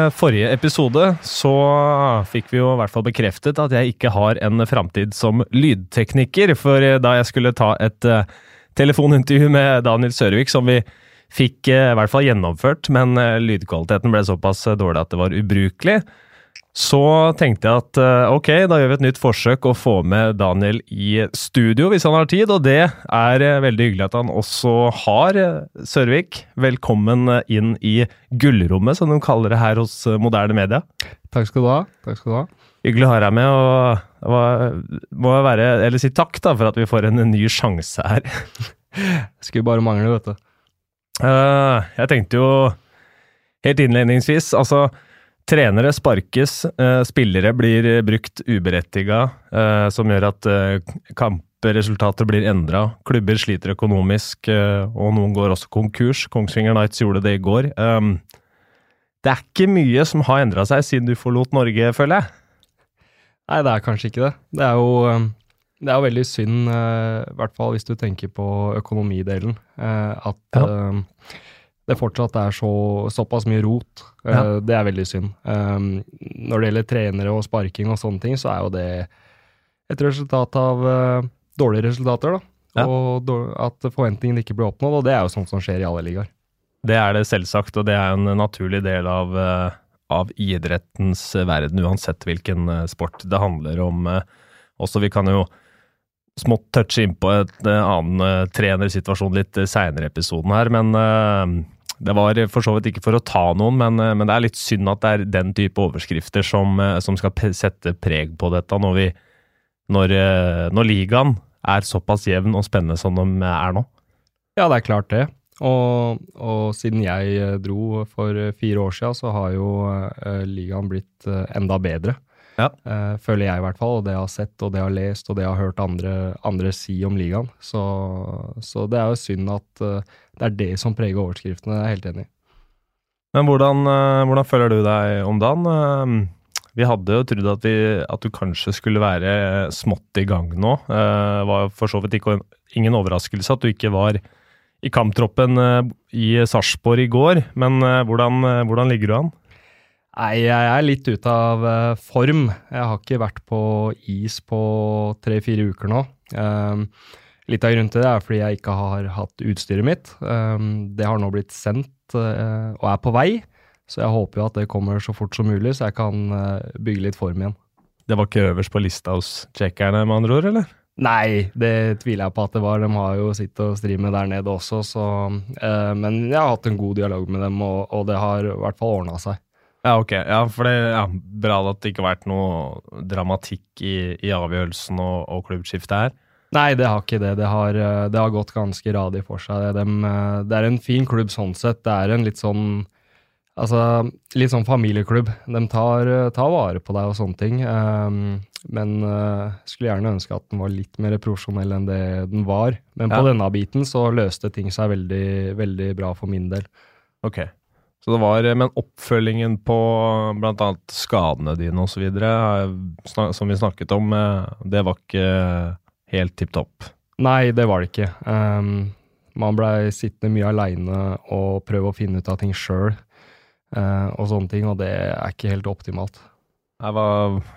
Eh, forrige episode så fikk vi jo i hvert fall bekreftet at jeg ikke har en framtid som lydtekniker, for eh, da jeg skulle ta et uh, telefonintervju med Daniel Sørvik, som vi fikk uh, i hvert fall gjennomført, men lydkvaliteten ble såpass dårlig at det var ubrukelig, så tenkte jeg at ok, da gjør vi et nytt forsøk å få med Daniel i studio hvis han har tid, og det er veldig hyggelig at han også har. Sørvik, velkommen inn i gullrommet, som de kaller det her hos moderne media. Takk skal du ha. Takk skal du ha. Hyggelig å ha deg med, og må jeg være, eller si takk da, for at vi får en ny sjanse her. Skulle bare mangle, vet du. Jeg tenkte jo helt innledningsvis, altså Trenere sparkes, uh, spillere blir brukt uberettiga, uh, som gjør at kampresultater blir endra. Klubber sliter økonomisk, og noen går også konkurs. Kongsvinger Nights gjorde det i går. Um, det er ikke mye som har endra seg siden du forlot Norge, føler jeg? Nei, det er kanskje ikke det. Det er jo, det er jo veldig synd, i hvert fall hvis du tenker på økonomidelen, at ja det fortsatt er så, såpass mye rot. Ja. Uh, det er veldig synd. Um, når det gjelder trenere og sparking og sånne ting, så er jo det et resultat av uh, dårlige resultater, da. Ja. Og at forventningene ikke blir oppnådd, og det er jo sånt som skjer i alle ligaer. Det er det selvsagt, og det er en naturlig del av, uh, av idrettens verden, uansett hvilken sport det handler om. også vi kan jo smått touche inn på et annen trenersituasjon litt seinere i episoden her, men det var for så vidt ikke for å ta noen, men, eh, men, det er litt synd at det er den type overskrifter som, eh, som skal sette preg på dette når, vi, når, eh, når ligaen er såpass jevn og spennende som de er nå. Ja, det er klart det. Og, og, siden jeg dro for fire år siden, så har jo ligaen blitt enda bedre. Ja. Uh, føler jeg i hvert fall. Og det jeg har sett og det jeg har lest og det jeg har hørt andre, andre si om ligaen. Så, så, det er jo synd at uh, det er det som preger overskriftene. Jeg er helt enig. Men hvordan, uh, hvordan føler du deg om dagen? Vi hadde jo trodd at, at, du kanskje skulle være smått i gang nå. Det var for så vidt ikke, ingen overraskelse at du ikke var i kamptroppen i Sarpsborg i går, men hvordan, hvordan ligger du an? Nei, jeg er litt ute av uh, form. Jeg har ikke vært på is på tre-fire uker nå. Um, litt av grunnen til det er fordi jeg ikke har hatt utstyret mitt. Um, det har nå blitt sendt uh, og er på vei, så jeg håper jo at det kommer så fort som mulig, så jeg kan uh, bygge litt form igjen. Det var ikke øverst på lista hos tsjekkerne, med andre ord, eller? Nei, det tviler jeg på at det var. De har jo sitt å stri med der nede også, så Men jeg har hatt en god dialog med dem, og, og det har i hvert fall ordna seg. Ja, ok. Ja, for det er ja, bra at det ikke har vært noe dramatikk i, i avgjørelsen og, og klubbskiftet her. Nei, det har ikke det. Det har, eh, det har gått ganske radig for seg. Det, de, eh, det er en fin klubb sånn sett. Det er en litt sånn Altså, litt sånn familieklubb. De tar, eh, tar vare på deg og sånne ting. Um, men uh, skulle gjerne ønske at den var litt mer profesjonell enn det den var. Men på denne biten så løste ting seg veldig, veldig bra for min del. Ok. Så det var, Men oppfølgingen på bl.a. skadene dine osv., som vi snakket om, eh, det var ikke helt tipp topp? Nei, det var det ikke. Um, man blei sittende mye aleine og prøve å finne ut av ting sjøl uh, og sånne ting, og det er ikke helt optimalt. Nei, hva,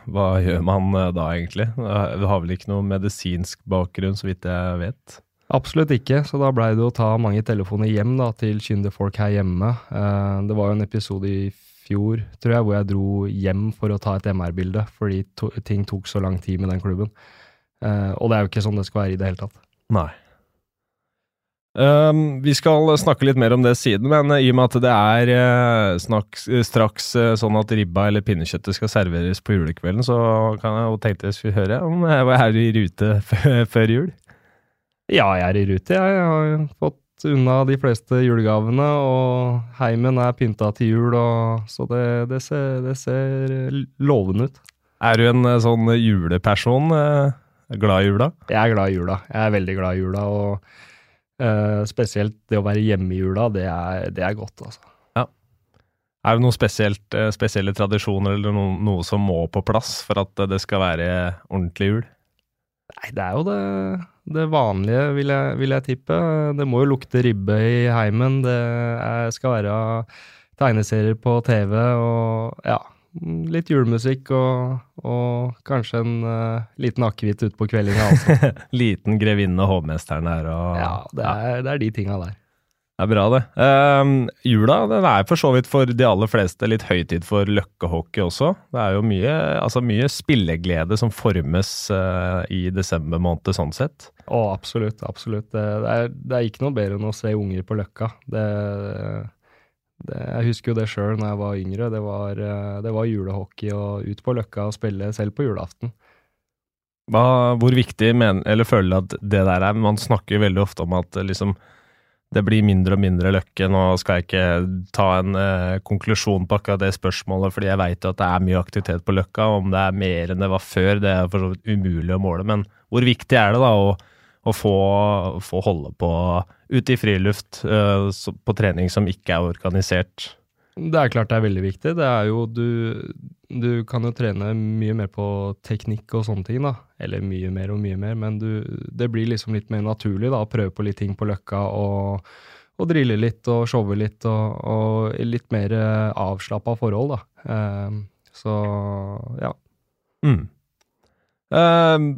hva, gjør man eh, da, egentlig? Du har vel ikke noe medisinsk bakgrunn, så vidt jeg vet? Absolutt ikke, så da blei det å ta mange telefoner hjem da, til kyndige folk her hjemme. Eh, det var jo en episode i fjor, tror jeg, hvor jeg dro hjem for å ta et MR-bilde, fordi to ting tok så lang tid med den klubben. Eh, og det er jo ikke sånn det skal være i det hele tatt. Nei. Um, vi skal snakke litt mer om det siden, men i og med at det er uh, snak, straks uh, sånn at ribba eller pinnekjøttet skal serveres på julekvelden, så kan jeg jo tenke jeg skulle høre om jeg er i rute før jul. Ja, jeg er i rute. Jeg har fått unna de fleste julegavene, og heimen er pynta til jul, og, så det, det, ser, det, ser, lovende ut. Er du en eh, sånn juleperson? Eh, glad i jula? Jeg er glad i jula. Jeg er veldig glad i jula, og uh, spesielt det å være hjemme i jula, det er, det er godt, altså. Ja. Er det noen spesielt, spesielle tradisjoner eller noe, noe som må på plass for at det skal være ordentlig jul? Nei, det er jo det det vanlige, vil jeg, vil jeg, tippe. Det må jo lukte ribbe i heimen. Det er, skal være tegneserier på TV og ja, litt julemusikk og, og kanskje en uh, liten akevitt utpå kveldinga også. Liten grevinne og hovmesteren her og Ja, det er, det er de tinga der. Det er bra, det. Um, jula den er for så vidt for de aller fleste litt høytid for løkkehockey også. Det er jo mye, altså mye spilleglede som formes uh, i desember måned, sånn sett. Å, absolutt. Absolutt. Det, er, det, er, ikke noe bedre enn å se unger på Løkka. Det, det, jeg husker jo det sjøl når jeg var yngre. Det var, eh, det var julehockey og ut på Løkka og spille selv på julaften. Hva, hvor viktig men, eller føler du at det der er? Man snakker jo veldig ofte om at liksom det blir mindre og mindre løkke. Nå skal jeg ikke ta en eh, konklusjon på akkurat det spørsmålet, fordi jeg veit at det er mye aktivitet på Løkka. Om det er mer enn det var før, det er for så vidt umulig å måle. Men hvor viktig er det da å, å få, få, holde på ute i friluft eh, på trening som ikke er organisert? Det er klart det er veldig viktig. Det er jo du, du kan jo trene mye mer på teknikk og sånne ting, da. Eller mye mer og mye mer, men du, det blir liksom litt mer naturlig da, å prøve på litt ting på Løkka og, og drille litt og showe litt og, og litt mer eh, avslappa forhold, da. Um, så ja. Mm. Uh,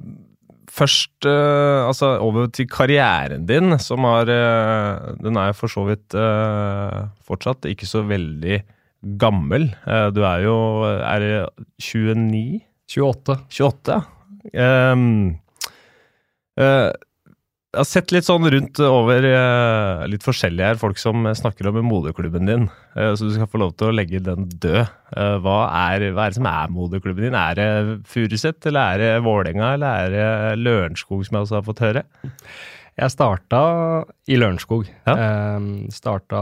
først uh, altså over til karrieren din, som har uh, Den er for så vidt uh, fortsatt ikke så veldig gammel. du er jo Er det 29? 28. 28, ja. Um, jeg har sett litt sånn rundt over uh, litt forskjellige her, folk som snakker om moderklubben din. Uh, så du skal få lov til å legge den død. Uh, hva, er, hva, er, det som er moderklubben din? Er det Furuset, eller er det Vålerenga, eller er det Lørenskog, som jeg også har fått høre? Jeg starta i Lørenskog. Ja. starta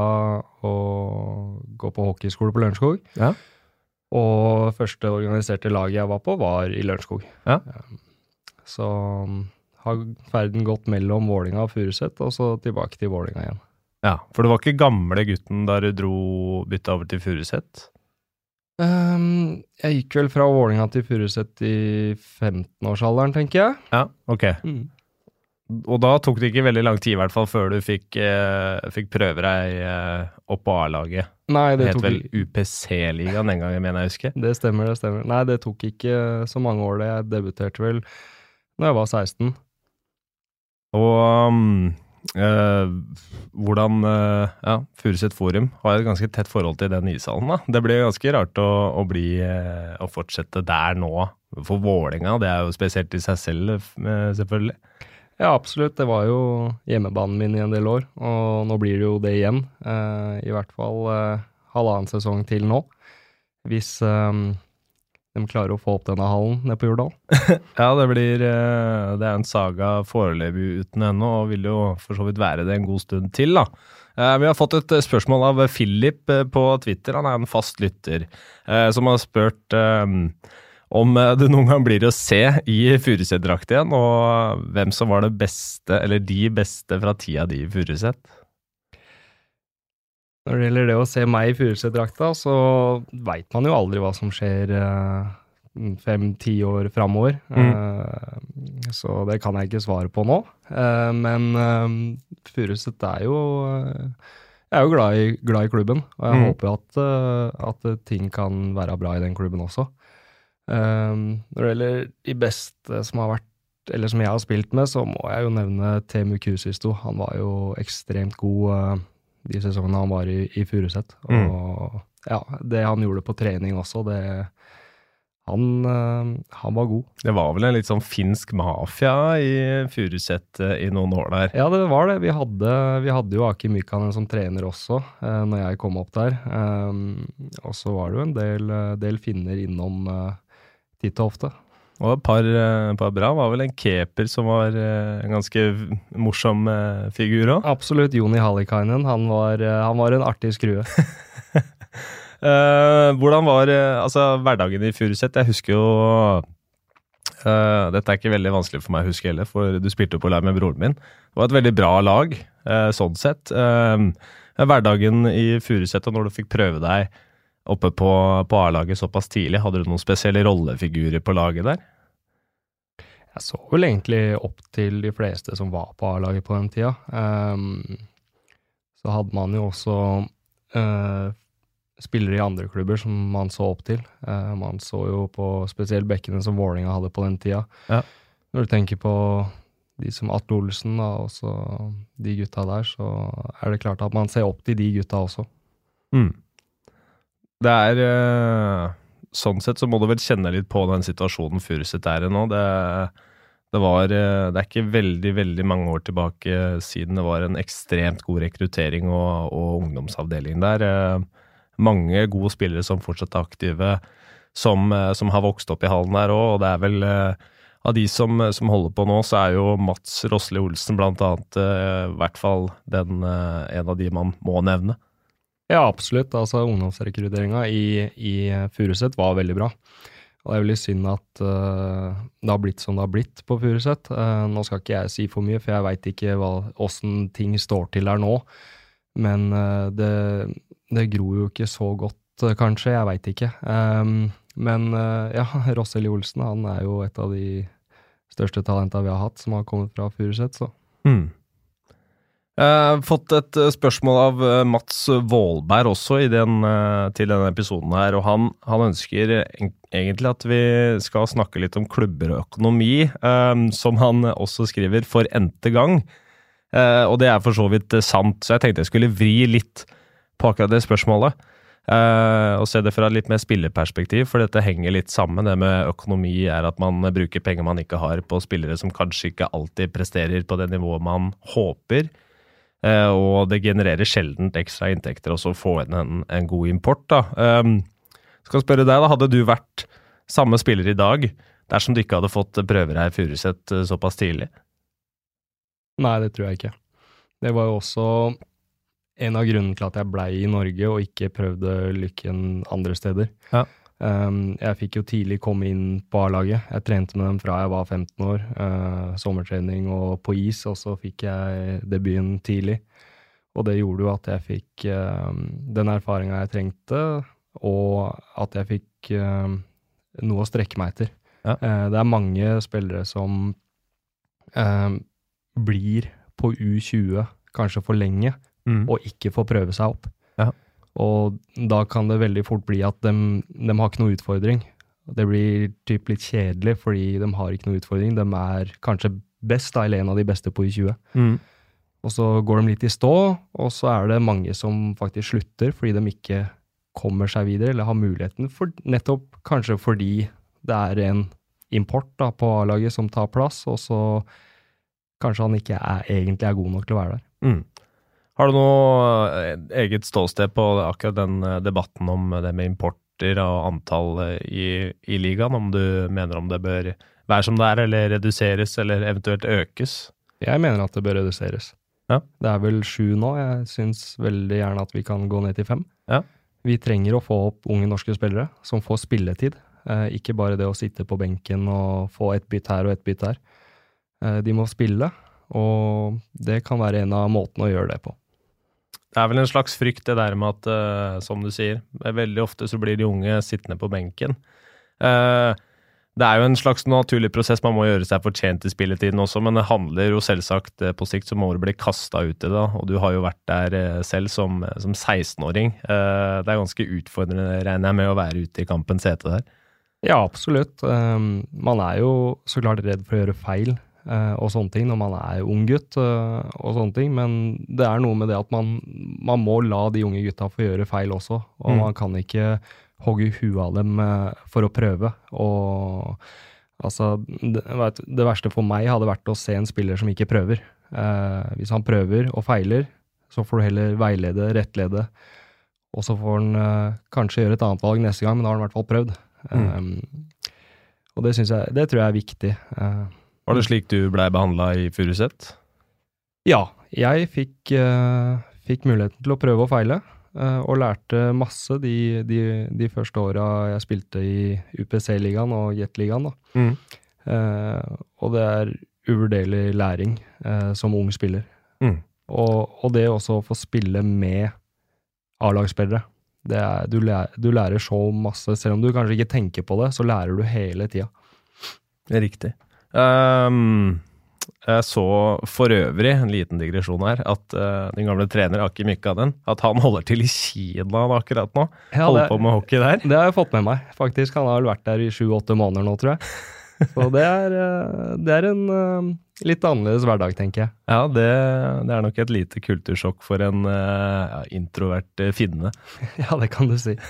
å gå på hockeyskole på Lørenskog. Ja. Og første organiserte laget jeg var på, var i Lørenskog. Ja. så har ferden gått mellom Vålinga og Furuset, og så tilbake til Vålinga igjen. Ja, For du var ikke gamle gutten da du dro bytta over til Furuset? Um, jeg gikk vel fra Vålinga til Furuset i 15-årsalderen, tenker jeg. Ja, ok. Mm. Og da tok det ikke veldig lang tid, i hvert fall, før du fikk, eh, fikk prøve deg eh, opp på A-laget. Nei, det, det het vel UPC-ligaen den gangen, mener jeg å huske. Det stemmer, det stemmer. Nei, det tok ikke så mange år, det. Jeg debuterte vel da jeg var 16. Og uh, hvordan uh, Ja, Furuset Forum har et ganske tett forhold til den ishallen. da. Det blir ganske rart å, å, bli, uh, å fortsette der nå. For Vålerenga, det er jo spesielt i seg selv, selvfølgelig. Ja, absolutt. Det var jo hjemmebanen min i en del år, og nå blir det jo det igjen. I hvert fall halvannen sesong til nå. Hvis um, de klarer å få opp denne hallen nede på Jordal. ja, det blir eh, Det er en saga foreløpig uten ennå, og vil jo for så vidt være det en god stund til, da. Eh, vi har fått et spørsmål av Philip eh, på Twitter, han er en fast lytter, som har spurt om det noen gang blir å se i Furuset-drakt igjen, og hvem som var det beste, eller de beste fra tida di i Furuset. Når det gjelder det å se meg i Furuset-drakta, så veit man jo aldri hva som skjer uh, fem-ti år framover. Mm. Uh, så det kan jeg ikke svare på nå. Uh, men Furuset er jo Jeg er jo glad i, glad i klubben, og jeg mm. håper at, at, ting kan være bra i den klubben også. når det gjelder de beste som har vært eller som jeg har spilt med, så må jeg jo nevne Temu Kusisto. Han var jo ekstremt god de sesongene han var i, i Furuset. Mm. Og ja, det han gjorde på trening også, det han, øh, han, var god. Det var vel en litt sånn finsk mafia i Furuset øh, i noen år der? Ja, det var det. Vi hadde, vi hadde jo Aki Mykanen som trener også, uh, når jeg kom opp der. Og så var det jo en del, del finner innom titt og ofte. Og et par, eh, par, bra. Var vel en keeper som var eh, en ganske morsom eh, figur òg? Absolutt. Joni Hallikainen. Han var, han var en artig skrue. uh, hvordan var altså, hverdagen i Furuset? Jeg husker jo uh, Dette er ikke veldig vanskelig for meg å huske heller, for du spilte jo på lag med broren min. Det var et veldig bra lag, sånn sett. hverdagen i Furuset, og når du fikk prøve deg oppe på, på A-laget såpass tidlig? Hadde du noen spesielle rollefigurer på laget der? Jeg så vel egentlig opp til de fleste som var på A-laget på den tida. Um, så hadde man jo også uh, spillere i andre klubber som man så opp til. Uh, man så jo på spesielt bekkene som Vålinga hadde på den tida. Ja. Når du tenker på de som Atle Olsen og så de gutta der, så er det klart at man ser opp til de gutta også. Mm. Det er eh, Sånn sett så må du vel kjenne litt på den situasjonen Furuset er i nå. Det, det, var, eh, det er ikke veldig, veldig mange år tilbake siden det var en ekstremt god rekruttering og, og ungdomsavdeling der. Eh, mange gode spillere som fortsatt er aktive, som, som har vokst opp i hallen der òg, og det er vel av de som, som, holder på nå, så er jo Mats Rosli Olsen blant annet i hvert fall den, en av de man må nevne. Ja, absolutt. Altså, Ungdomsrekrutteringa i, i Furuset var veldig bra. Og det er veldig synd at uh, det har blitt som det har blitt på Furuset. Uh, nå skal ikke jeg si for mye, for jeg veit ikke åssen ting står til der nå. Men uh, det, det, gror jo ikke så godt, kanskje. Jeg veit ikke. Um, men ja, Rosselli Olsen han er jo et av de største talenta vi har hatt, som har kommet fra Furuset, så. Mm. Har fått et eh, spørsmål av eh, Mats Vålberg også den, uh, til denne episoden her, og han, han, ønsker egentlig at vi skal snakke litt om klubber og økonomi, um, som han også skriver for n-te gang. Uh, og det er for så vidt sant, så jeg tenkte jeg skulle vri litt på akkurat det spørsmålet. Uh, og se det fra litt mer spillerperspektiv, for dette henger litt sammen. Det med økonomi er at man bruker penger man ikke har på spillere som kanskje ikke alltid presterer på det nivået man håper. Eh, og det genererer sjelden ekstra inntekter også å få inn en, en god import. da. Um, skal spørre deg, da, Hadde du vært samme spiller i dag dersom du ikke hadde fått prøver her i Furuset eh, såpass tidlig? Nei, det tror jeg ikke. Det var jo også en av grunnene til at jeg blei i Norge og ikke prøvde lykken andre steder. Ja. Um, jeg fikk jo tidlig komme inn på A-laget. Jeg trente med dem fra jeg var 15 år. Uh, sommertrening og på is, og så fikk jeg debuten tidlig. Og det gjorde jo at jeg fikk uh, den erfaringa jeg trengte, og at jeg fikk uh, noe å strekke meg etter. Ja. Uh, det er mange spillere som blir på U20 kanskje for lenge, mm. og ikke får prøve seg opp. Ja. Og da kan det veldig fort bli at de, de har ikke noe utfordring. Det blir typ litt kjedelig, fordi de har ikke noe utfordring. De er kanskje best, da, eller en av de beste på U20. Mm. Og så går de litt i stå, og så er det mange som faktisk slutter fordi de ikke kommer seg videre, eller har muligheten, for, nettopp kanskje fordi det er en import da, på A-laget som tar plass, og så kanskje han ikke er, egentlig er god nok til å være der. Mm. Har du noe eh, eget ståsted på akkurat den eh, debatten om det med importer og antall eh, i, i ligaen? Om du mener om det bør være som det er, eller reduseres, eller eventuelt økes? Jeg mener at det bør reduseres. Ja. Det er vel sju nå. Jeg syns veldig gjerne at vi kan gå ned til fem. Ja. Vi trenger å få opp unge norske spillere som får spilletid. Ikke bare det å sitte på benken og få et bytt her og et bytt der. Eh, de må spille, og det kan være en av måtene å gjøre det på. Det er vel en slags frykt, det der med at, uh, som du sier, veldig ofte så blir de unge sittende på benken. Uh, det er jo en slags naturlig prosess, man må gjøre seg fortjent i spilletiden også, men det handler jo selvsagt eh, på sikt så må du bli kasta ut i det, og du har jo vært der selv som, som 16-åring. Uh, det er ganske utfordrende, regner jeg med, å være ute i kampens hete der. Ja, absolutt. Um, man er jo så klart redd for å gjøre feil. Uh, og sånne ting når man er ung gutt uh, og sånne ting. Men det er noe med det at man, man må la de unge gutta få gjøre feil også. Og mm. man kan ikke hogge huet av dem uh, for å prøve. Og altså det, vet, det, verste for meg hadde vært å se en spiller som ikke prøver. hvis han prøver og feiler, så får du heller veilede, rettlede. Og så får han kanskje gjøre et annet valg neste gang, men da har han i hvert fall prøvd. Mm. Um, og det, jeg, det tror jeg er viktig. Uh, var det slik du blei behandla i Furuset? Ja, jeg fikk, uh, fikk, muligheten til å prøve og feile, uh, og lærte masse de, de, de første åra jeg spilte i UPC-ligaen og Jet-ligaen. Mm. Uh, og det er uvurderlig læring som ung spiller. Mm. Og, og, det også å få spille med A-lagsspillere. Du, du, lærer så masse. Selv om du kanskje ikke tenker på det, så lærer du hele tida. Riktig. Um, Jeg så for øvrig, en liten digresjon her, at uh, din gamle trener Aki Mykkanen at han holder til i Kina akkurat nå. Ja, Holder det- på med hockey der. Det har jeg fått med meg, faktisk. Han har vel vært der i sju-åtte måneder nå, tror jeg. Så det er, eh, det er en eh, litt annerledes hverdag, tenker jeg. Ja, det, det er nok et lite kultursjokk for en eh, ja, introvert finne. Ja, det kan du si.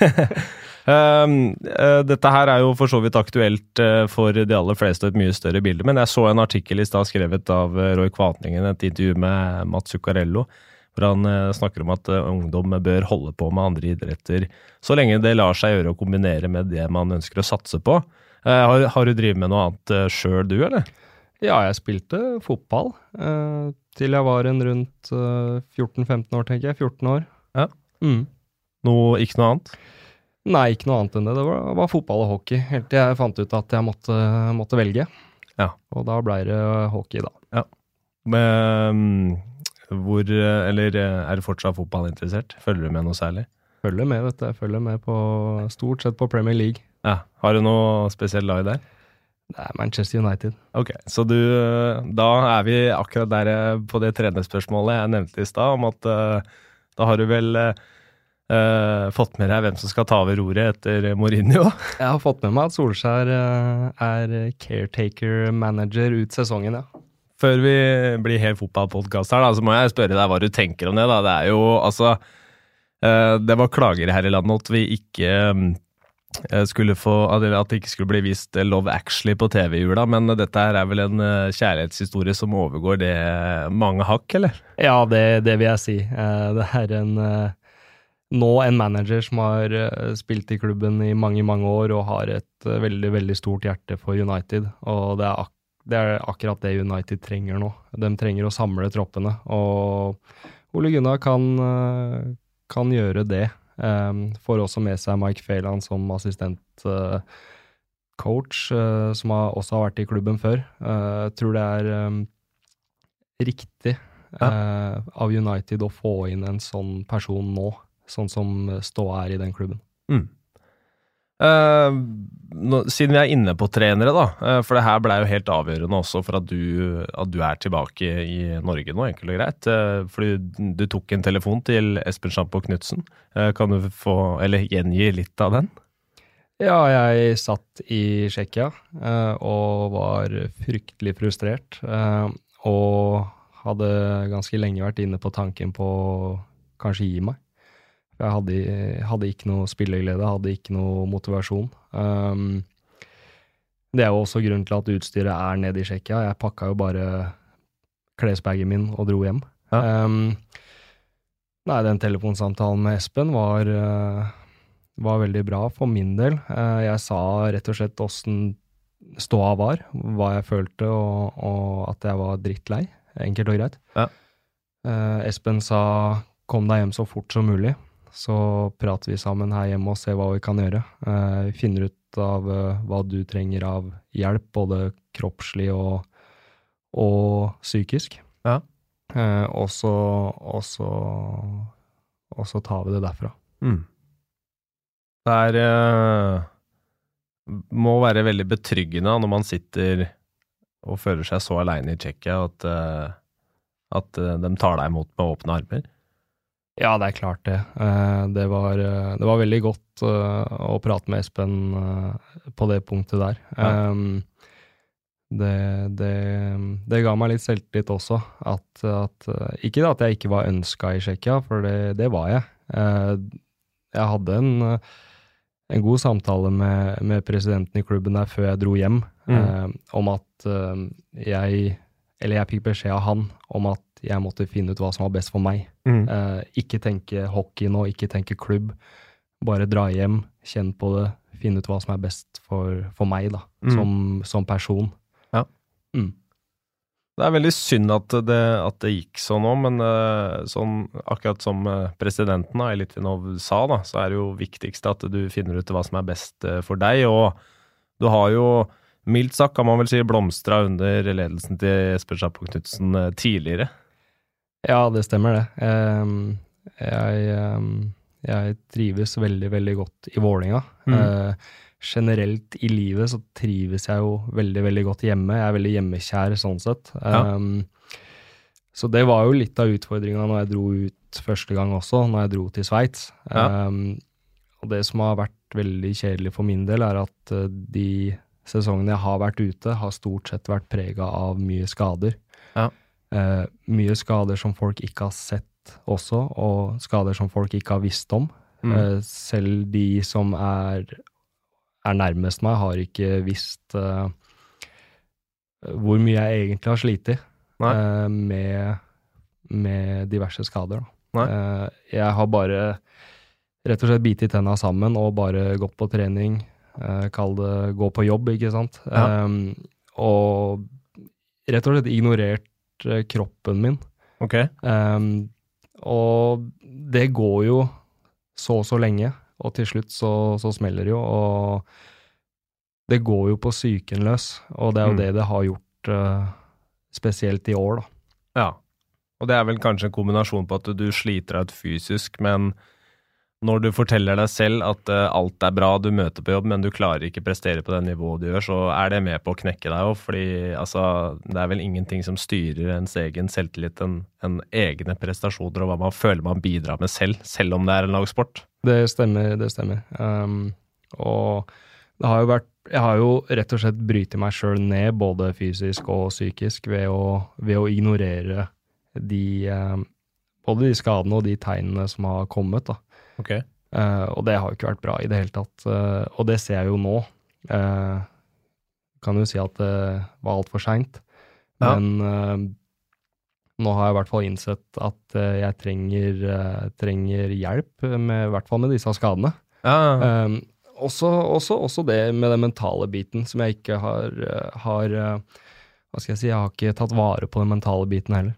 Um, dette her er jo for så vidt aktuelt for de aller fleste og et mye større bilde, men jeg så en artikkel i stad skrevet av Roy Kvatningen, et intervju med Mats Zuccarello, hvor han snakker om at ungdom bør holde på med andre idretter så lenge det lar seg gjøre å kombinere med det man ønsker å satse på. Eh, har, har du drevet med noe annet uh, sjøl, du, eller? Ja, jeg spilte fotball eh, til jeg var en rundt eh, 14-15 år, tenker jeg. 14 år. Ja. Mm. Noe, ikke noe annet? Nei, ikke noe annet enn det. Det var, var fotball og hockey, helt til jeg fant ut at jeg måtte, måtte velge. Ja. Og da blei det hockey, da. Ja. Men, hvor eh, Eller eh, er du fortsatt fotballinteressert? Følger du med noe særlig? Følger med, vet du. Jeg følger med på stort sett på Premier League. Ja. Har du noe spesielt lag der? Det er Manchester United. Ok, så du Da er vi akkurat der eh, på det trenerspørsmålet jeg nevnte i stad, om at eh, da har du vel eh, eh, fått med deg hvem som skal ta over roret etter Mourinho? Jeg har fått med meg at Solskjær eh, er caretaker-manager ut sesongen, ja. Før vi blir helt fotballpodkast her, da, så må jeg spørre deg hva du tenker om det. da. Det er jo altså uh, Det var klager her i landet at vi ikke eh, få At det ikke skulle bli vist Love Actually på TV i jula, men dette her er vel en eh, kjærlighetshistorie som overgår det mange hakk, eller? Ja, det, det vil jeg si. Eh, Det er en eh, nå en manager som har eh, spilt i klubben i mange, mange år og har et eh, veldig, veldig stort hjerte for United. Og det er, ak det er akkurat det United trenger nå. De trenger å samle troppene. Og Ole Gunnar kan, eh, kan gjøre det. Um, får også med seg Mike Phelan som assistent uh, coach, eh, som har, også har vært i klubben før. Uh, tror det er um, riktig eh, av United å få inn en sånn person nå, sånn som ståa er i den klubben. Eh, nå, siden vi er inne på trenere, da, eh, for det her ble jo helt avgjørende også for at du, at du er tilbake i Norge nå, enkelt og greit. Uh, fordi du tok en telefon til Espen Sjampo Knutsen. Eh, kan du få, eller gjengi litt av den? Ja, jeg satt i Tsjekkia eh, og var fryktelig frustrert. eh, og hadde ganske lenge vært inne på tanken på å kanskje gi meg. Jeg hadde, hadde ikke noe spilleglede, hadde ikke noe motivasjon. Um, det er jo også grunnen til at utstyret er nede i Tsjekkia. Jeg pakka jo bare klesbagen min og dro hjem. Um, nei, den telefonsamtalen med Espen var uh, var veldig bra for min del. Uh, Jeg sa rett og slett åssen ståa var, hva jeg følte, og, og at jeg var drittlei. Enkelt og greit. Ja. Uh, Espen sa 'kom deg hjem så fort som mulig', så prater vi sammen her hjemme og ser hva vi kan gjøre. Eh, Vi finner ut av eh, hva du trenger av hjelp, både kroppslig og, og psykisk. Ja. Eh, og så og så og så tar vi det derfra. Mm. Det er Må være veldig betryggende når man sitter og føler seg så aleine i Tsjekkia at, at de tar deg imot med åpne armer. Ja, det er klart det. Eh, Det var, eh, det var veldig godt eh, å prate med Espen på det punktet der. Ja. Um, Det, det, det ga meg litt selvtillit også. At, at, ikke at jeg ikke var ønska i Tsjekkia, for det, det var jeg. Jeg hadde en, en god samtale med, med presidenten i klubben der før jeg dro hjem, Mm. om at jeg Eller jeg fikk beskjed av han om at jeg måtte finne ut hva som var best for meg. Eh, ikke tenke hockey nå, ikke tenke klubb. Bare dra hjem, kjenne på det, finne ut hva som er best for, for meg, da, Mm. som, som person. Ja. Mm. Det er veldig synd at det, at det gikk sånn òg, men eh, sånn, akkurat som eh, presidenten av Elitinov sa, da, så er det jo viktigst at du finner ut hva som er best eh, for deg. Og du har jo, mildt sagt kan man vel si, blomstra under ledelsen til Espen Schapo Knutsen tidligere. Ja, det stemmer det. Jeg, jeg trives veldig, veldig godt i Vålinga. Mm. Eh, generelt i livet så trives jeg jo veldig, veldig godt hjemme. Jeg er veldig hjemmekjær sånn sett. Ja. Så det var jo litt av utfordringa når jeg dro ut første gang også, når jeg dro til Sveits. Ja. Og det som har vært veldig kjedelig for min del, er at uh, de sesongene jeg har vært ute, har stort sett vært prega av mye skader. Ja. Eh, mye skader som folk ikke har sett også, og skader som folk ikke har visst om. Mm. Eh, selv de som er, er nærmest meg, har ikke visst eh, hvor mye jeg egentlig har slitt eh, med, med diverse skader. Eh, jeg har bare rett og slett bitt tenna sammen og bare gått på trening. Eh, kall det gå på jobb, ikke sant. Ja. Eh, og rett og slett ignorert eh, kroppen min. Ok. Um, og det går jo så og så lenge, og til slutt så, så smeller det jo. Og det går jo på psyken løs, og det er jo Mm. det det har gjort uh, spesielt i år, da. Ja. Og det er vel kanskje en kombinasjon på at du sliter deg ut fysisk, men når du forteller deg selv at eh, alt er bra, du møter på jobb, men du klarer ikke prestere på det nivået du gjør, så er det med på å knekke deg òg. Fordi altså, det er vel ingenting som styrer ens egen selvtillit enn en egne prestasjoner og hva man føler man bidrar med selv, selv om det er en lagsport. Det stemmer, det stemmer. Um, og det har jo vært Jeg har jo rett og slett brytet meg sjøl ned, både fysisk og psykisk, ved å, ved å ignorere de um, Både de skadene og de tegnene som har kommet, da. Ok. Uh, og det har jo ikke vært bra i det hele tatt. Uh, og det ser jeg jo nå. Uh, kan jo si at det var altfor seint. Ja. Men nå har jeg i hvert fall innsett at jeg trenger, trenger hjelp, med, i hvert fall med disse skadene. Ja, også, også, også det med den mentale biten, som jeg ikke har, har Hva skal jeg si, jeg har ikke tatt vare på den mentale biten heller.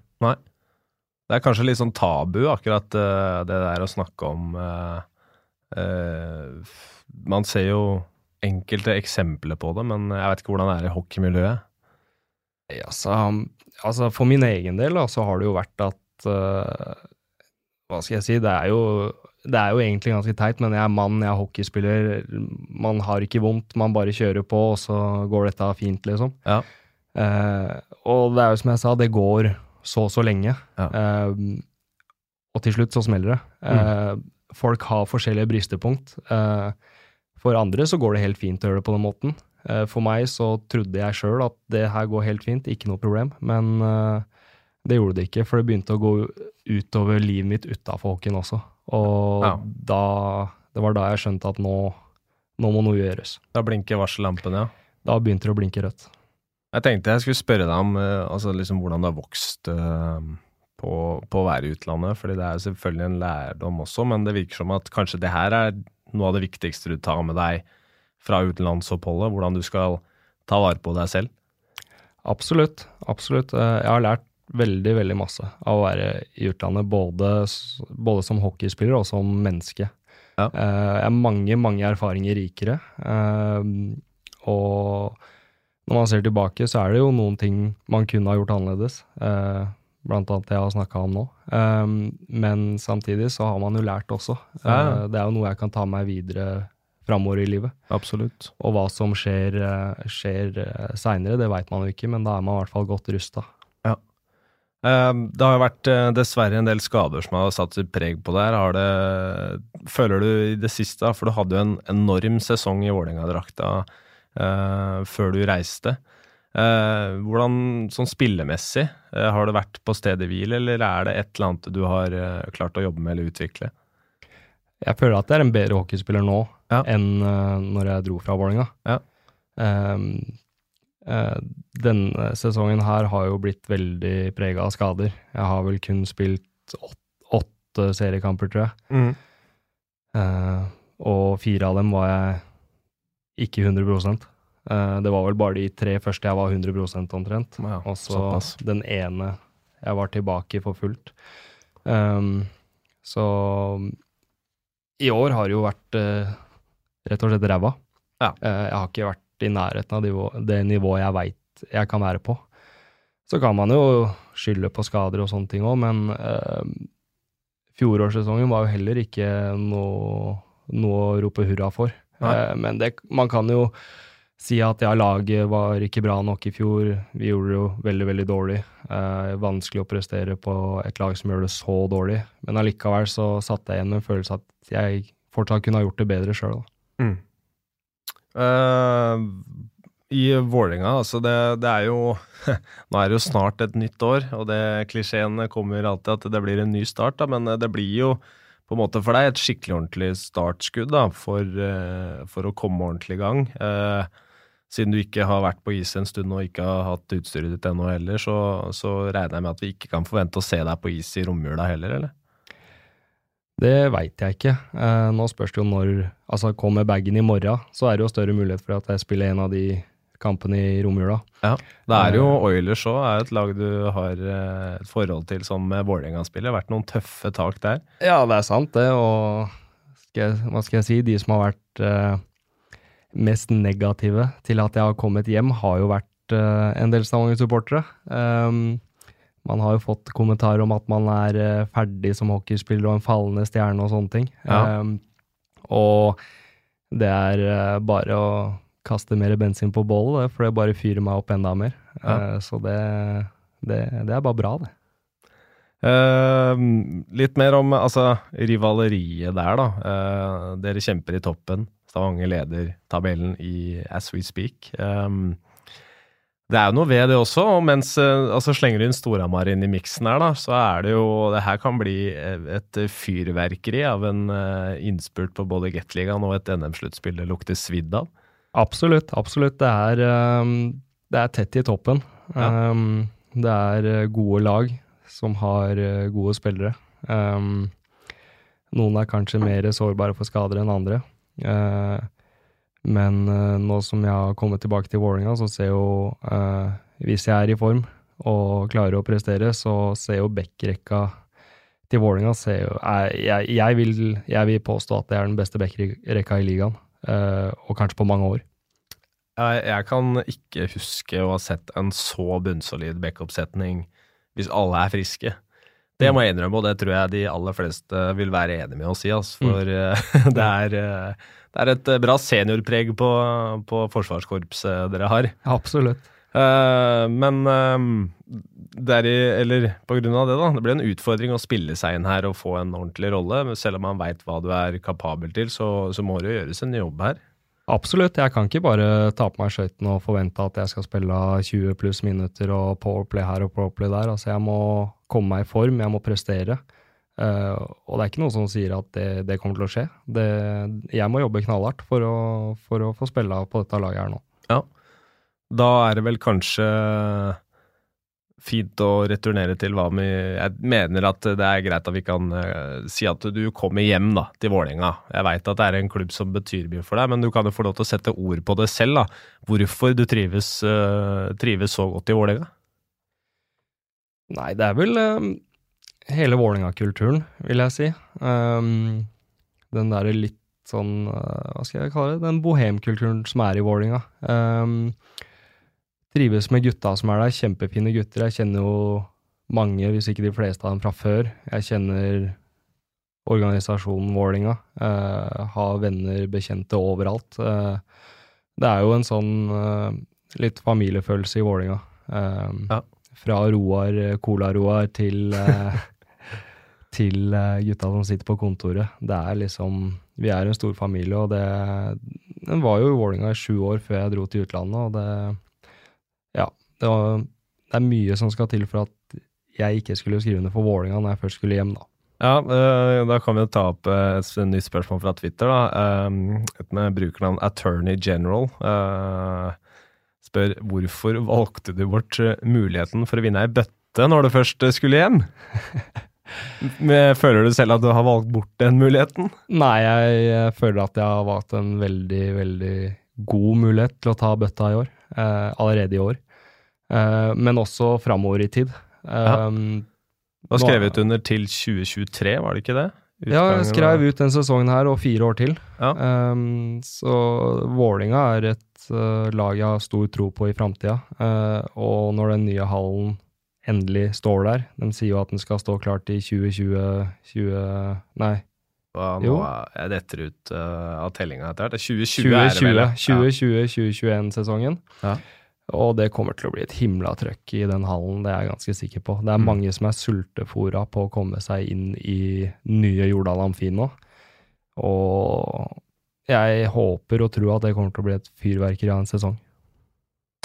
Det er kanskje litt sånn tabu, akkurat eh, det der å snakke om eh, eh, Man ser jo enkelte eksempler på det, men jeg vet ikke hvordan det er i hockeymiljøet. Ja, så, altså for min egen del da, så har det jo vært at Hva skal jeg si, det er jo det er jo egentlig ganske teit, men jeg er mann, jeg er hockeyspiller. Man har ikke vondt, man bare kjører på, og så går dette fint, liksom. Ja. Eh, og det er jo som jeg sa, det går så og så lenge. Ja. Eh, og til slutt så smeller det. Eh, folk har forskjellige bristepunkt. Eh, for andre så går det helt fint å gjøre det på den måten. Eh, For meg så trodde jeg sjøl at det her går helt fint, ikke noe problem. Men det gjorde det ikke, for det begynte å gå utover livet mitt utafor hockeyen også. Og Ja. da Det var da jeg skjønte at nå, nå må noe gjøres. Da blinker varsellampene, ja. Da begynte det å blinke rødt. Jeg tenkte jeg skulle spørre deg om eh, altså liksom hvordan du har vokst eh, på, på å være i utlandet, fordi det er selvfølgelig en lærdom også, men det virker som at kanskje det her er noe av det viktigste du tar med deg fra utenlandsoppholdet, hvordan du skal ta vare på deg selv. Absolutt. Absolutt. Eh, Jeg har lært veldig, veldig masse av å være i utlandet, både, både som hockeyspiller og som menneske. Ja. Jeg er mange, mange erfaringer rikere. Og når man ser tilbake, så er det jo noen ting man kunne ha gjort annerledes. eh, Blant annet det jeg har snakka om nå. Eh, Men samtidig så har man jo lært også. Ja, ja. Eh, Det er jo noe jeg kan ta meg videre framover i livet. Absolutt. Og hva som skjer, eh, skjer seinere, det veit man jo ikke, men da er man i hvert fall godt rusta. Eh, Det har jo vært eh, dessverre en del skader som har satt sitt preg på det her. Har det, føler du i det siste, for du hadde jo en enorm sesong i Vålerenga-drakta eh, før du reiste. Eh, hvordan sånn spillemessig, eh, har det vært på stedet hvil, eller er det et eller annet du har eh, klart å jobbe med eller utvikle? Jeg føler at jeg er en bedre hockeyspiller nå Ja. enn uh, når jeg dro fra Vålerenga. Ja. Ehm, uh, denne sesongen her har jo blitt veldig prega av skader. Jeg har vel kun spilt åtte, åtte seriekamper, tror jeg. Eh, og fire av dem var jeg ikke 100 Eh, Det var vel bare de tre første jeg var 100 omtrent. Ja, Og så den ene jeg var tilbake for fullt. Um, så i år har det jo vært uh, rett og slett ræva. Ja. Uh, jeg har ikke vært i nærheten av det, nivå- det nivået jeg veit jeg kan være på. Så kan man jo skylde på skader og sånne ting òg, men uh, fjorårssesongen var jo heller ikke noe, noe å rope hurra for. Uh, men det, man kan jo si at ja, laget var ikke bra nok i fjor. Vi gjorde det jo veldig, veldig dårlig. Eh, vanskelig å prestere på et lag som gjør det så dårlig. Men allikevel så satt jeg igjen med en følelse at jeg fortsatt kunne ha gjort det bedre sjøl. Mm. Uh, I Vålerenga, altså det, det, er jo Nå er det jo snart et nytt år, og det klisjeen kommer alltid at det blir en ny start, da, men det blir jo på en måte for deg et skikkelig ordentlig startskudd da, for, for å komme ordentlig i gang. Uh, siden du ikke har vært på is en stund og ikke har hatt utstyret ditt ennå heller, så, så, regner jeg med at vi ikke kan forvente å se deg på is i romjula heller, eller? Det veit jeg ikke. Eh, nå spørs det jo når Altså, kommer bagen i morgen, så er det jo større mulighet for at jeg spiller en av de kampene i romjula. Ja, det er jo eh, Oilers òg, er et lag du har eh, et forhold til som Vålerenga-spiller. Vært noen tøffe tak der? Ja, det er sant, det. Og skal hva skal jeg si, de som har vært eh, mest negative til at jeg har kommet hjem, har jo vært eh, en del Stavanger-supportere. Um, man har jo fått kommentarer om at man er eh, ferdig som hockeyspiller og en fallende stjerne og sånne ting. Ja. Um, og det er bare å kaste mer bensin på bålet, for det bare fyrer meg opp enda mer. Ja. så det, det, det, er bare bra, det. litt mer om altså, rivaleriet der, da. dere kjemper i toppen. Stavanger leder tabellen i As We Speak. Um, det er jo noe ved det også, og mens uh, altså slenger du inn Storhamar inn i miksen her, da, så er det jo Det her kan bli et fyrverkeri av en innspurt på både Gateligaen og et NM-sluttspill det lukter svidd av. Absolutt, absolutt. Det er, um, det er tett i toppen. Ja. Um, det er uh, gode lag som har gode spillere. Um, noen er kanskje mer sårbare for skader enn andre. Uh, men uh, nå som jeg har kommet tilbake til Vålerenga, så ser jo uh, Hvis jeg er i form og klarer å prestere, så ser jo backrekka til Vålerenga jeg, jeg, jeg vil påstå at det er den beste backrekka i ligaen, og kanskje på mange år. Jeg kan ikke huske å ha sett en så bunnsolid backup-setning hvis alle er friske. Det må jeg innrømme, og det tror jeg de aller fleste vil være enig med oss i. Altså, for mm. det, er, eh, det, er, et bra seniorpreg på, på forsvarskorpset dere har. Absolutt. Uh, men uh, deri, i, eller på grunn av det, da. Det blir en utfordring å spille seg inn her og få en ordentlig rolle. Selv om man veit hva du er kapabel til, så, så må det jo gjøres en jobb her. Absolutt. Jeg kan ikke bare ta på meg skøytene og forvente at jeg skal spille 20 pluss minutter og powerplay her og powerplay der. Altså, jeg må komme meg i form, jeg må prestere. Uh, og det er ikke noe som sier at det, det kommer til å skje. Det, jeg må jobbe knallhardt for å, for å få spille på dette laget her nå. Ja. Da er det vel kanskje fint å returnere til hva vi Jeg mener at det er greit at vi kan uh, si at du kommer hjem da, til Vålerenga. Jeg veit at det er en klubb som betyr mye for deg, men du kan jo få lov til å sette ord på det selv. da. Hvorfor du trives, uh, trives så godt i Vålerenga? Nei, det er vel um, hele Vålerenga-kulturen, vil jeg si. Um, den derre litt sånn, hva skal jeg kalle det, den bohemkulturen som er i Vålerenga. Um, trives med gutta som er der. Kjempefine gutter. Jeg kjenner jo mange, hvis ikke de fleste av dem fra før. Jeg kjenner organisasjonen Vålinga. Uh, har venner, bekjente overalt. Uh, det er jo en sånn uh, litt familiefølelse i Vålinga. Ja. Fra Roar, Cola-Roar, til, til gutta som sitter på kontoret. Det er liksom Vi er en stor familie, og det Den var jo i Vålinga i sju år før jeg dro til utlandet, og det det, var, det, er mye som skal til for at jeg ikke skulle skrive under for Vålinga når jeg først skulle hjem, da. Ja, uh, da kan vi ta opp uh, et nytt spørsmål fra Twitter. da, um, Et med brukernavn Attorney General. Spør hvorfor valgte du bort muligheten for å vinne ei bøtte når du først skulle hjem? føler du selv at du har valgt bort den muligheten? Nei, jeg føler at jeg har valgt en veldig, veldig god mulighet til å ta bøtta i år. allerede i år. Uh, men også framover i tid. Ja. skrev du har skrevet under til 2023, var det ikke det? Utgangen ja, jeg skrev ut den sesongen her og fire år til. Ja. Um, så Vålinga er et uh, lag jeg har stor tro på i framtida. Uh, og når den nye hallen endelig står der De sier jo at den skal stå klart i 2020 20, Nei, Ja, nå Jo. jeg detter ut uh, av tellinga etter hvert. 2020, er det vel? 2020, 2020-2021-sesongen. Ja. Og det kommer til å bli et himla trøkk i den hallen, det er jeg ganske sikker på. Det er Mm. mange som er sultefora på å komme seg inn i nye Jordal Amfi nå. Og jeg håper og tror at det kommer til å bli et fyrverkeri av en sesong.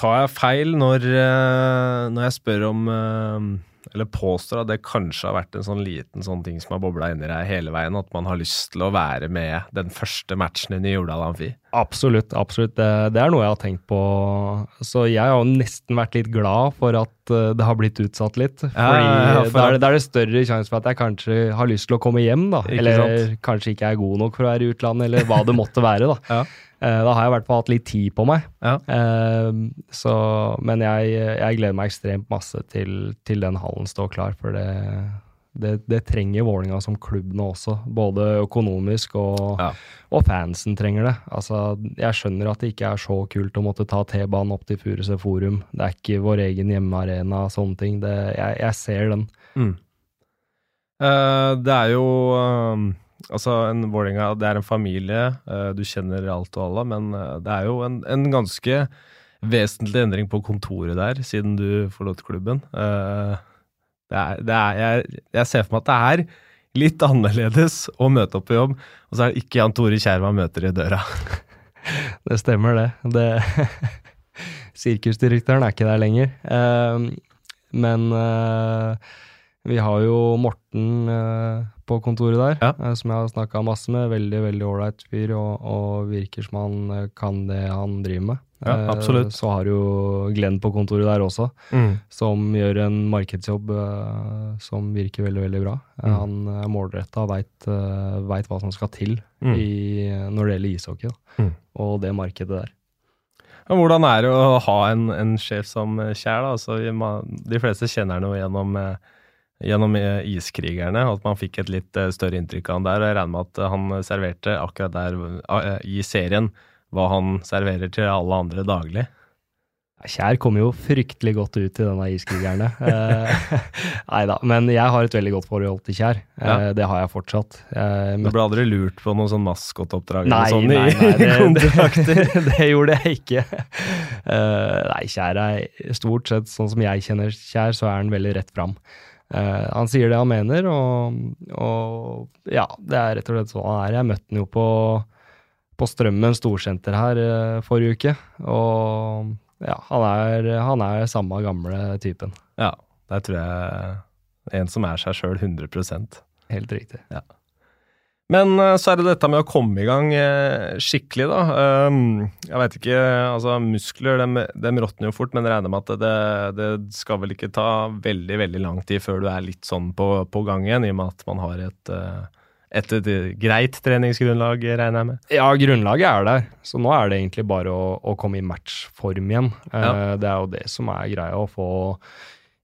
Tar jeg feil når, eh, når jeg spør om eh, Eller påstår at det kanskje har vært en sånn liten sånn ting som har bobla inni deg hele veien, at man har lyst til å være med den første matchen i Jordal Amfi? Absolutt, absolutt. Det, det er noe jeg har tenkt på. Så jeg har jo nesten vært litt glad for at eh, det har blitt utsatt litt. Fordi ja, ja, for da, er det, da er det større sjanse for at jeg kanskje har lyst til å komme hjem, da. Ikke eller sant? kanskje ikke er god nok for å være i utlandet, eller hva det måtte være, da. Ja. Eh, Da har jeg i hvert fall hatt litt tid på meg. Ja. Eh, Så, men jeg, jeg gleder meg ekstremt masse til, til den hallen står klar, for det, det, det trenger Vålinga som klubb nå også. Både økonomisk og, Ja. og fansen trenger det. Altså, jeg skjønner at det ikke er så kult å måtte ta T-banen opp til Furuset Forum. Det er ikke vår egen hjemmearena og sånne ting. Det, jeg, jeg ser den. Mm. Uh, det er jo eh, Altså, en Vålinga, det er en familie. Uh, du kjenner alt og alle, men eh, det er jo en, en ganske vesentlig endring på kontoret der, siden du forlot klubben. Eh, det er, det er, jeg, jeg ser for meg at det er litt annerledes å møte opp på jobb, og så er det ikke Jan Tore Kjær man møter i døra. Det stemmer, det. det Sirkusdirektøren er ikke der lenger. Uh, men uh, vi har jo Morten uh, på kontoret der, Ja. eh, som jeg har snakka masse med. Veldig veldig ålreit fyr, og, og virker som han kan det han driver med. Ja, Eh, absolutt. Så har jo Glenn på kontoret der også, som gjør en markedsjobb eh, som virker veldig, veldig bra. Eh, Mm. Han er målretta og veit hva som skal til Mm. i, når det gjelder ishockey. Mm. og det markedet der. Men hvordan er det å ha en, en sjef som Kjær? Altså, de fleste kjenner han jo gjennom, gjennom Iskrigerne, at man fikk et litt større inntrykk av han der. og Jeg regner med at han serverte akkurat der i serien hva han serverer til alle andre daglig. Kjær kommer jo fryktelig godt ut i denne iskrigerne. Eh, Nei da, men jeg har et veldig godt forhold til Kjær. Eh, Ja. Det har jeg fortsatt. Jeg Du ble aldri lurt på noe sånn maskotoppdrag eller sånn nei, nei, det, det, det gjorde jeg ikke. Eh, nei, Kjær er stort sett sånn som jeg kjenner Kjær, så er han veldig rett fram. Eh, han sier det han mener, og, og ja, det er rett og slett sånn han er. Jeg møtte han jo på, på Strømmen storsenter her eh, forrige uke, og ja, han er, han er samme gamle typen. Ja, der tror jeg en som er seg sjøl 100% Helt riktig. Men eh, så er det dette med å komme i gang eh, skikkelig, da. Um, jeg veit ikke, altså muskler dem, dem råtner jo fort, men regner med at det, det skal vel ikke ta veldig, veldig lang tid før du er litt sånn på, på gang igjen, i og med at man har et, et, et greit treningsgrunnlag, regner jeg med. Ja, grunnlaget er der, så nå er det egentlig bare å, å komme i matchform igjen. Ja. Uh, Det er jo det som er greia, å få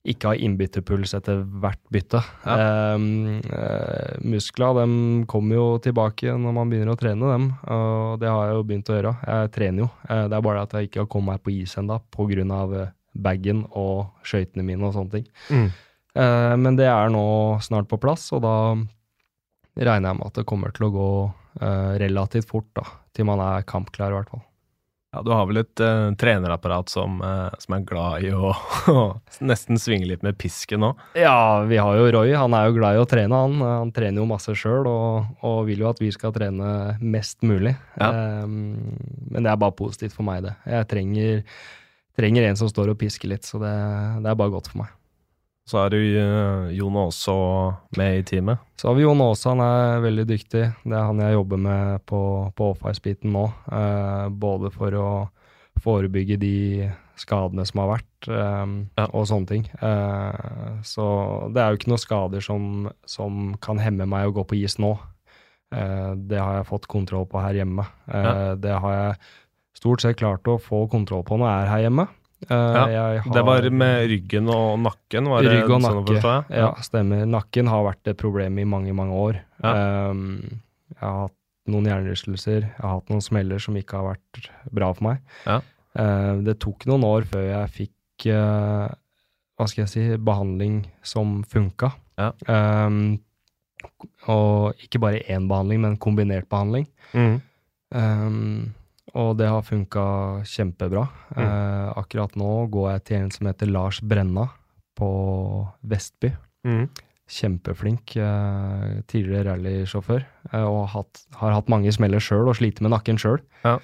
ikke ha innbytterpuls etter hvert bytte. Eh, uh, muskler de kommer jo tilbake når man begynner å trene dem, og det har jeg jo begynt å gjøre. Jeg trener jo, Uh, det er bare at jeg ikke har kommet meg på is ennå pga. bagen og skøytene mine og sånne ting. Eh, men det er nå snart på plass, og da regner jeg med at det kommer til å gå eh, relativt fort, da, til man er kampklar, i hvert fall. Ja, du har vel et uh, trenerapparat som, uh, som er glad i å nesten svinge litt med pisken nå? Ja, vi har jo Roy, han er jo glad i å trene, han. Han trener jo masse sjøl, og, og vil jo at vi skal trene mest mulig. Ja. Um, men det er bare positivt for meg, det. Jeg trenger, trenger en som står og pisker litt, så det, det er bare godt for meg. Så er du eh, Jon Aase med i teamet. Så har vi Jon Aase, han er veldig dyktig. Det er han jeg jobber med på, på office-biten nå. Eh, både for å forebygge de skadene som har vært, eh, Ja. og sånne ting. Eh, så det er jo ikke noen skader som, som kan hemme meg å gå på is nå. Eh, det har jeg fått kontroll på her hjemme. Eh, Ja. Det har jeg stort sett klart å få kontroll på når jeg er her hjemme. Eh, jeg har- Det var med ryggen og nakken, var det Rygg og nakke. sånn Ja, stemmer. Nakken har vært et problem i mange, mange år. Ja. Um, jeg har hatt noen hjernerystelser, jeg har hatt noen smeller som ikke har vært bra for meg. Ja. Ehm, det tok noen år før jeg fikk uh, hva skal jeg si, behandling som funka. Ja. Ehm, Og ikke bare én behandling, men kombinert behandling. Mm. Um, og det har funka kjempebra. Mm. Eh, akkurat nå går jeg til en som heter Lars Brenna på Vestby. Mm. Kjempeflink eh, tidligere rallysjåfør, eh, og har hatt, har hatt mange smeller sjøl og sliter med nakken sjøl. Ja.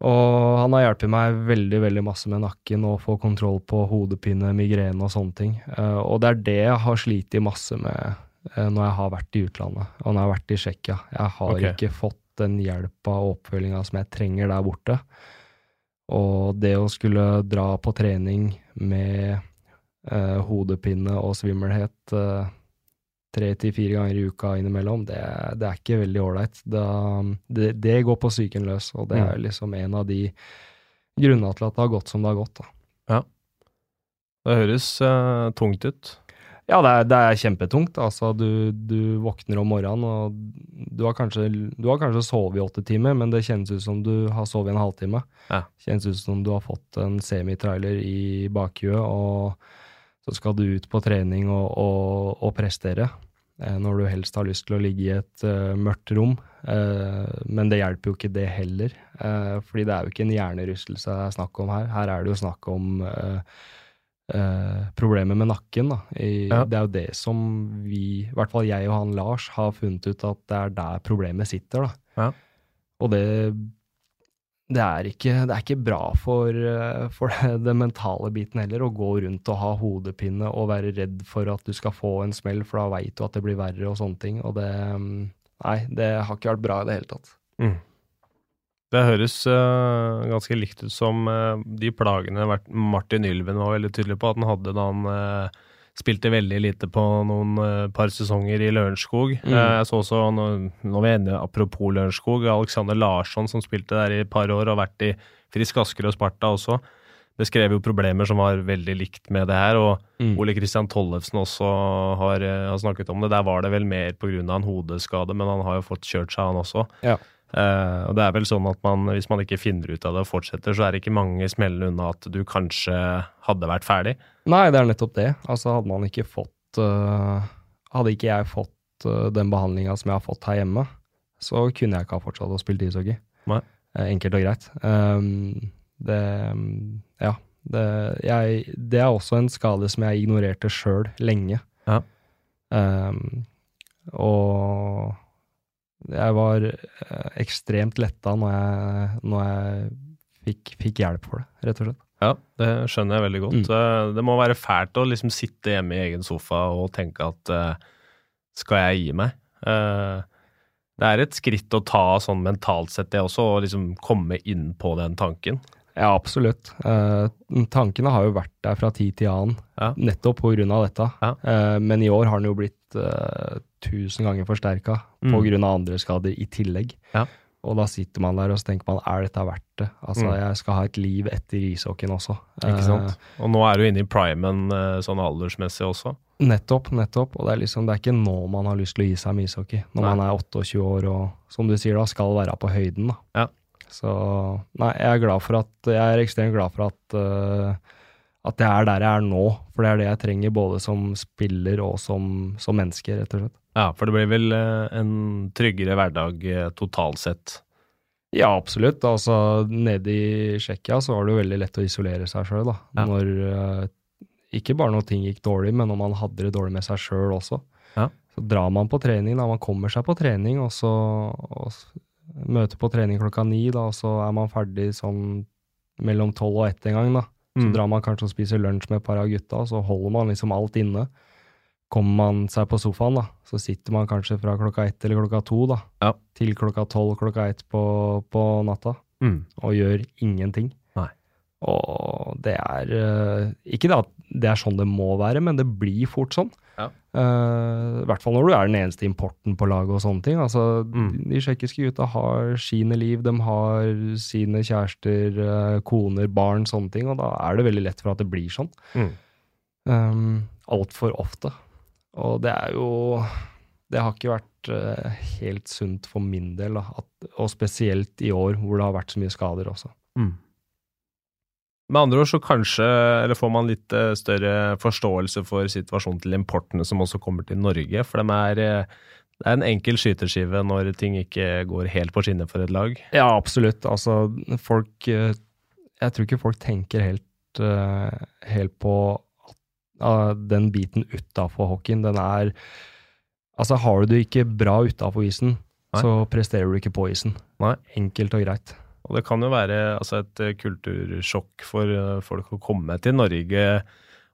Og han har hjulpet meg veldig veldig masse med nakken og få kontroll på hodepine, migrene og sånne ting. Eh, og det er det jeg har slitt masse med eh, når jeg har vært i utlandet, og når jeg har vært i Tsjekkia. Jeg har okay. ikke fått den hjelpa og oppfølginga som jeg trenger der borte. Og det å skulle dra på trening med eh, hodepine og svimmelhet eh, tre til fire ganger i uka innimellom, det, det er ikke veldig ålreit. Det, det går på psyken løs, og det Mm. er liksom en av de grunnene til at det har gått som det har gått. Da. Det høres eh, tungt ut. Ja, det er, det er kjempetungt. Altså, du, du våkner om morgenen, og du har, kanskje, du har kanskje sovet i åtte timer, men det kjennes ut som du har sovet i en halvtime. Ja. Kjennes ut som du har fått en semitrailer i bakhjulet, og så skal du ut på trening og, og, og prestere. eh, Når du helst har lyst til å ligge i et uh, mørkt rom. Uh, men det hjelper jo ikke det heller. uh, fordi det er jo ikke en hjernerystelse det er snakk om her. Her er det jo snakk om eh, eh, problemet med nakken. Da. I, Ja. Det er jo det som vi, i hvert fall jeg og han Lars, har funnet ut at det er der problemet sitter. Da. Ja. Og det, det, er ikke, det er ikke bra for, eh, for den mentale biten heller, å gå rundt og ha hodepine og være redd for at du skal få en smell, for da veit du at det blir verre og sånne ting. Og det mm, Nei, det har ikke vært bra i det hele tatt. Mm. Det høres uh, ganske likt ut som uh, de plagene Martin Ylven var veldig tydelig på at han hadde da han uh, spilte veldig lite på noen par sesonger i Lørenskog. Mm. Jeg så også, nå, vi enige, apropos Lørenskog, Alexander Larsson som spilte der i et par år og har vært i Frisk Asker og Sparta også. Beskrev jo problemer som var veldig likt med det her, og Mm. Ole Kristian Tollefsen også har, har snakket om det. Der var det vel mer pga. en hodeskade, men han har jo fått kjørt seg, han også. Ja. Eh, og det er vel sånn at man, hvis man ikke finner ut av det og fortsetter, så er det ikke mange smellene unna at du kanskje hadde vært ferdig. Nei, det er nettopp det. Altså, hadde man ikke fått uh, Hadde ikke jeg fått uh, den behandlinga som jeg har fått her hjemme, så kunne jeg ikke ha fortsatt å spille ishockey. Enkelt og greit. Um, det Ja. Det, jeg, det er også en skade som jeg ignorerte sjøl lenge. Ja. Um, og jeg var eh, ekstremt letta når jeg, når jeg fikk, fikk hjelp for det, rett og slett. Ja, det skjønner jeg veldig godt. Mm. Eh, Det må være fælt å liksom sitte hjemme i egen sofa og tenke at eh, skal jeg gi meg? Det er et skritt å ta sånn mentalt sett, det også, å liksom komme inn på den tanken. Ja, absolutt. Eh, tankene har jo vært der fra tid til annen, Ja. nettopp av dette. Ja. Eh, men i år har den jo blitt eh, tusen ganger forsterka Mm. av andre skader i tillegg. Ja. Og da sitter man der og så tenker man, er dette verdt det? Altså, Mm. jeg skal ha et liv etter ishockeyen også. Ikke sant? Eh, Og nå er du inne i primen eh, sånn aldersmessig også. nettopp, nettopp. Og det er liksom, det er ikke nå man har lyst til å gi seg med ishockey. Når Nei. man er 28 år og, som du sier da, skal være på høyden, da. Ja. Så nei, jeg er glad for at Jeg er ekstremt glad for at eh, at jeg er der jeg er nå, for det er det jeg trenger både som spiller og som, som menneske, rett og slett. Ja, for det blir vel eh, en tryggere hverdag eh, totalt sett. Ja, absolutt. Altså, nede i Tsjekkia så var det jo veldig lett å isolere seg sjøl, da. Ja. Når eh, Ikke bare når ting gikk dårlig, men når man hadde det dårlig med seg sjøl også. Ja. Så drar man på trening, da. Man kommer seg på trening, og så og møter på trening klokka ni, da, og så er man ferdig sånn mellom tolv og ett en gang, da. Så Mm. drar man kanskje og spiser lunsj med et par av gutta, så holder man liksom alt inne. Kommer man seg på sofaen, da, så sitter man kanskje fra klokka ett eller klokka to, da, Ja. til klokka tolv, klokka ett på, på natta, Mm. og gjør ingenting. Nei. Og det er eh, Ikke det at det er sånn det må være, men det blir fort sånn. Ja. Uh, I hvert fall når du er den eneste importen på laget og sånne ting. Altså, Mm. De tsjekkiske gutta har sine liv, de har sine kjærester, uh, koner, barn, sånne ting, og da er det veldig lett for at det blir sånn. Mm. Um, Altfor ofte. Og det er jo Det har ikke vært uh, helt sunt for min del, da, at, og spesielt i år hvor det har vært så mye skader også. Mm. Med andre ord så kanskje, eller får man litt eh, større forståelse for situasjonen til importene som også kommer til Norge, for de er, eh, Det er en enkel skyteskive når ting ikke går helt på skinner for et lag. Ja, absolutt. Altså, folk eh, Jeg tror ikke folk tenker helt, helt på uh, den biten utafor hockeyen. Den er Altså, har du det ikke bra utafor isen, Nei. så presterer du ikke på isen. Nei. Enkelt og greit. Og det kan jo være altså, et eh, kultursjokk for eh, folk å komme til Norge,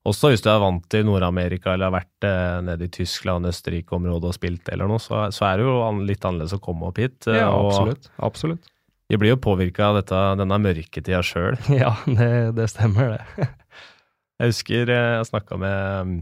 også hvis du er vant til Nord-Amerika eller har vært eh, nede i Tyskland, Østerrike-området og spilt eller noe, så, så er det jo litt annerledes å komme opp hit. eh, Ja, og absolutt. Absolutt. Vi blir jo påvirka av dette, denne mørketida sjøl. Ja, det, det stemmer, det. Jeg husker jeg snakka med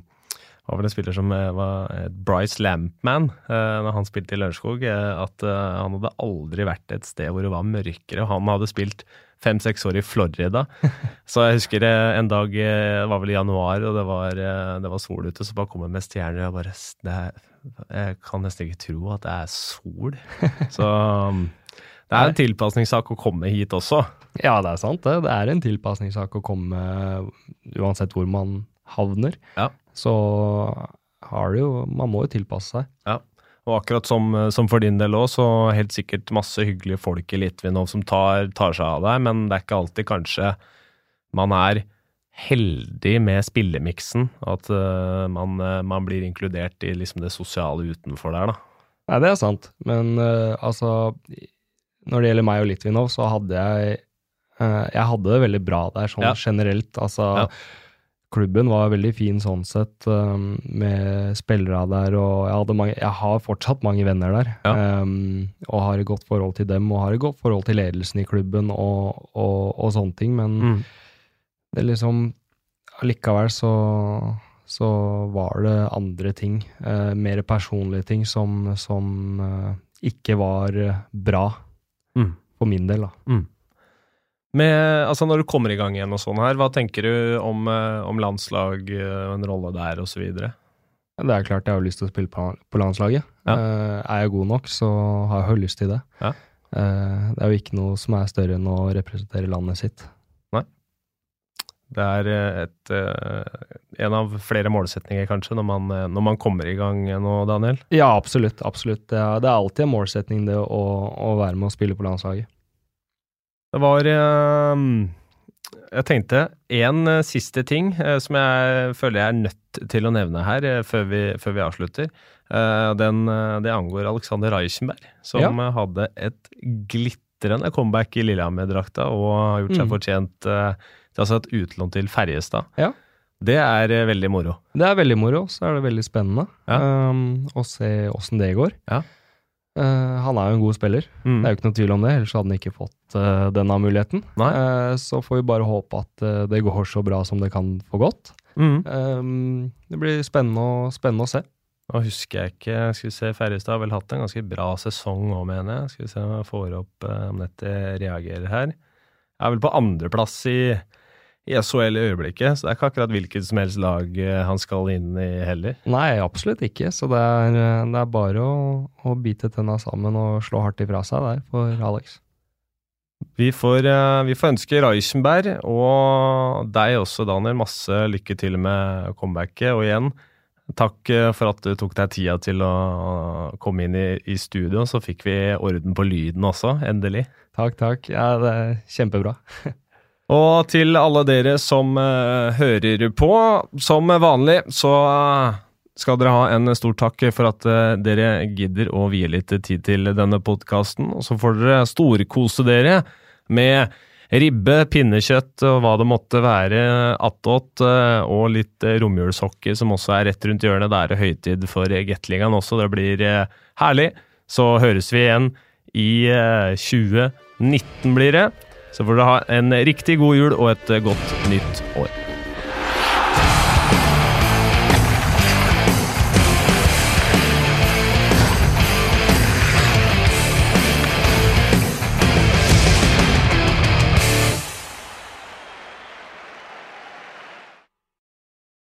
var vel en spiller som eh, var eh, Bryce Lampman da når han spilte i Lørenskog, eh, at eh, han hadde aldri vært et sted hvor det var mørkere. Han hadde spilt fem-seks år i Florida. Så jeg husker eh, en dag, eh, det var vel i januar, og det var, eh, det var sol ute, så bare kom jeg med stjerner, og bare det er, Jeg kan nesten ikke tro at det er sol. Så mm, det er en tilpasningssak å komme hit også. Ja, det er sant det. Det er en tilpasningssak å komme uansett hvor man havner. Ja. Så har du jo Man må jo tilpasse seg. Ja. Og akkurat som, som for din del òg, så helt sikkert masse hyggelige folk i Litvinov som tar, tar seg av deg, men det er ikke alltid kanskje man er heldig med spillemiksen. At uh, man, uh, man blir inkludert i liksom det sosiale utenfor der, da. Nei, det er sant. Men uh, altså Når det gjelder meg og Litvinov, så hadde jeg Jeg hadde det veldig bra der, sånn Ja. generelt. Altså Ja. Klubben var veldig fin sånn sett, um, med spillere der, og jeg, mange, jeg har fortsatt mange venner der. Ja. Um, og har et godt forhold til dem, og har et godt forhold til ledelsen i klubben og, og, og sånne ting. Men Mm. det liksom Allikevel så, så var det andre ting, uh, mer personlige ting, som, som uh, ikke var eh, bra Mm. for min del, da. Med, altså når du kommer i gang igjen og sånn her, hva tenker du om, eh, om landslag, eh, en rolle der osv.? Det er klart jeg har lyst til å spille på, på landslaget. Ja. Eh, er jeg god nok, så har jeg jo lyst til det. Ja. Det er jo ikke noe som er større enn å representere landet sitt. Det er et, en av flere målsetninger, kanskje, når man, når man kommer i gang nå, Daniel? Ja, absolutt. absolutt. Det er, det er alltid en målsetning det å, å være med og spille på landslaget. Det var eh, Jeg tenkte en eh, siste ting eh, som jeg føler jeg er nødt til å nevne her før, vi, før vi avslutter. Den, det angår Alexander Reichenberg, som Ja. hadde et glitrende comeback i Lillehammer-drakta og har gjort seg Mm. fortjent til altså et utlån til Ferjestad. Ja. Det er veldig moro. Det er veldig moro, så er det veldig spennende Ja. um, å se åssen det går. Ja. Eh, han er jo en god spiller, Mm. det er jo ikke noe tvil om det, ellers hadde han ikke fått uh, denne muligheten. Eh, så får vi bare håpe at det går så bra som det kan få gått. Mm. Um, det blir spennende spennende å se. Nå husker jeg ikke Skal vi se, Ferjestad har vel hatt en ganske bra sesong òg, mener jeg. Skal vi se om jeg får opp om dette reagerer her. Jeg er vel på andreplass i, i SHL i øyeblikket, så det er ikke akkurat hvilket som helst lag eh, han skal inn i heller. Nei, absolutt ikke. Så det er, eh, det er bare å, å bite tenna sammen og slå hardt ifra seg der for Alex. Vi får, eh, vi får ønske Reichenberg og deg også, Daniel, masse lykke til med comebacket. Og igjen, takk for at du tok deg tida til å komme inn i, i studio. Så fikk vi orden på lyden også, endelig. Takk, takk. Ja, det er kjempebra. Og til alle dere som uh, hører på, som vanlig så eh, skal dere ha en stor takk for at uh, dere gidder å vie litt tid til denne podkasten. Og så får dere storkose dere med ribbe, pinnekjøtt og hva det måtte være attåt, Uh, og litt romjulshockey som også er rett rundt hjørnet. Det er høytid for Gatlingan også, det blir herlig. Så høres vi igjen i eh, 2019 blir det. Så får dere ha en riktig god jul og et godt nytt år.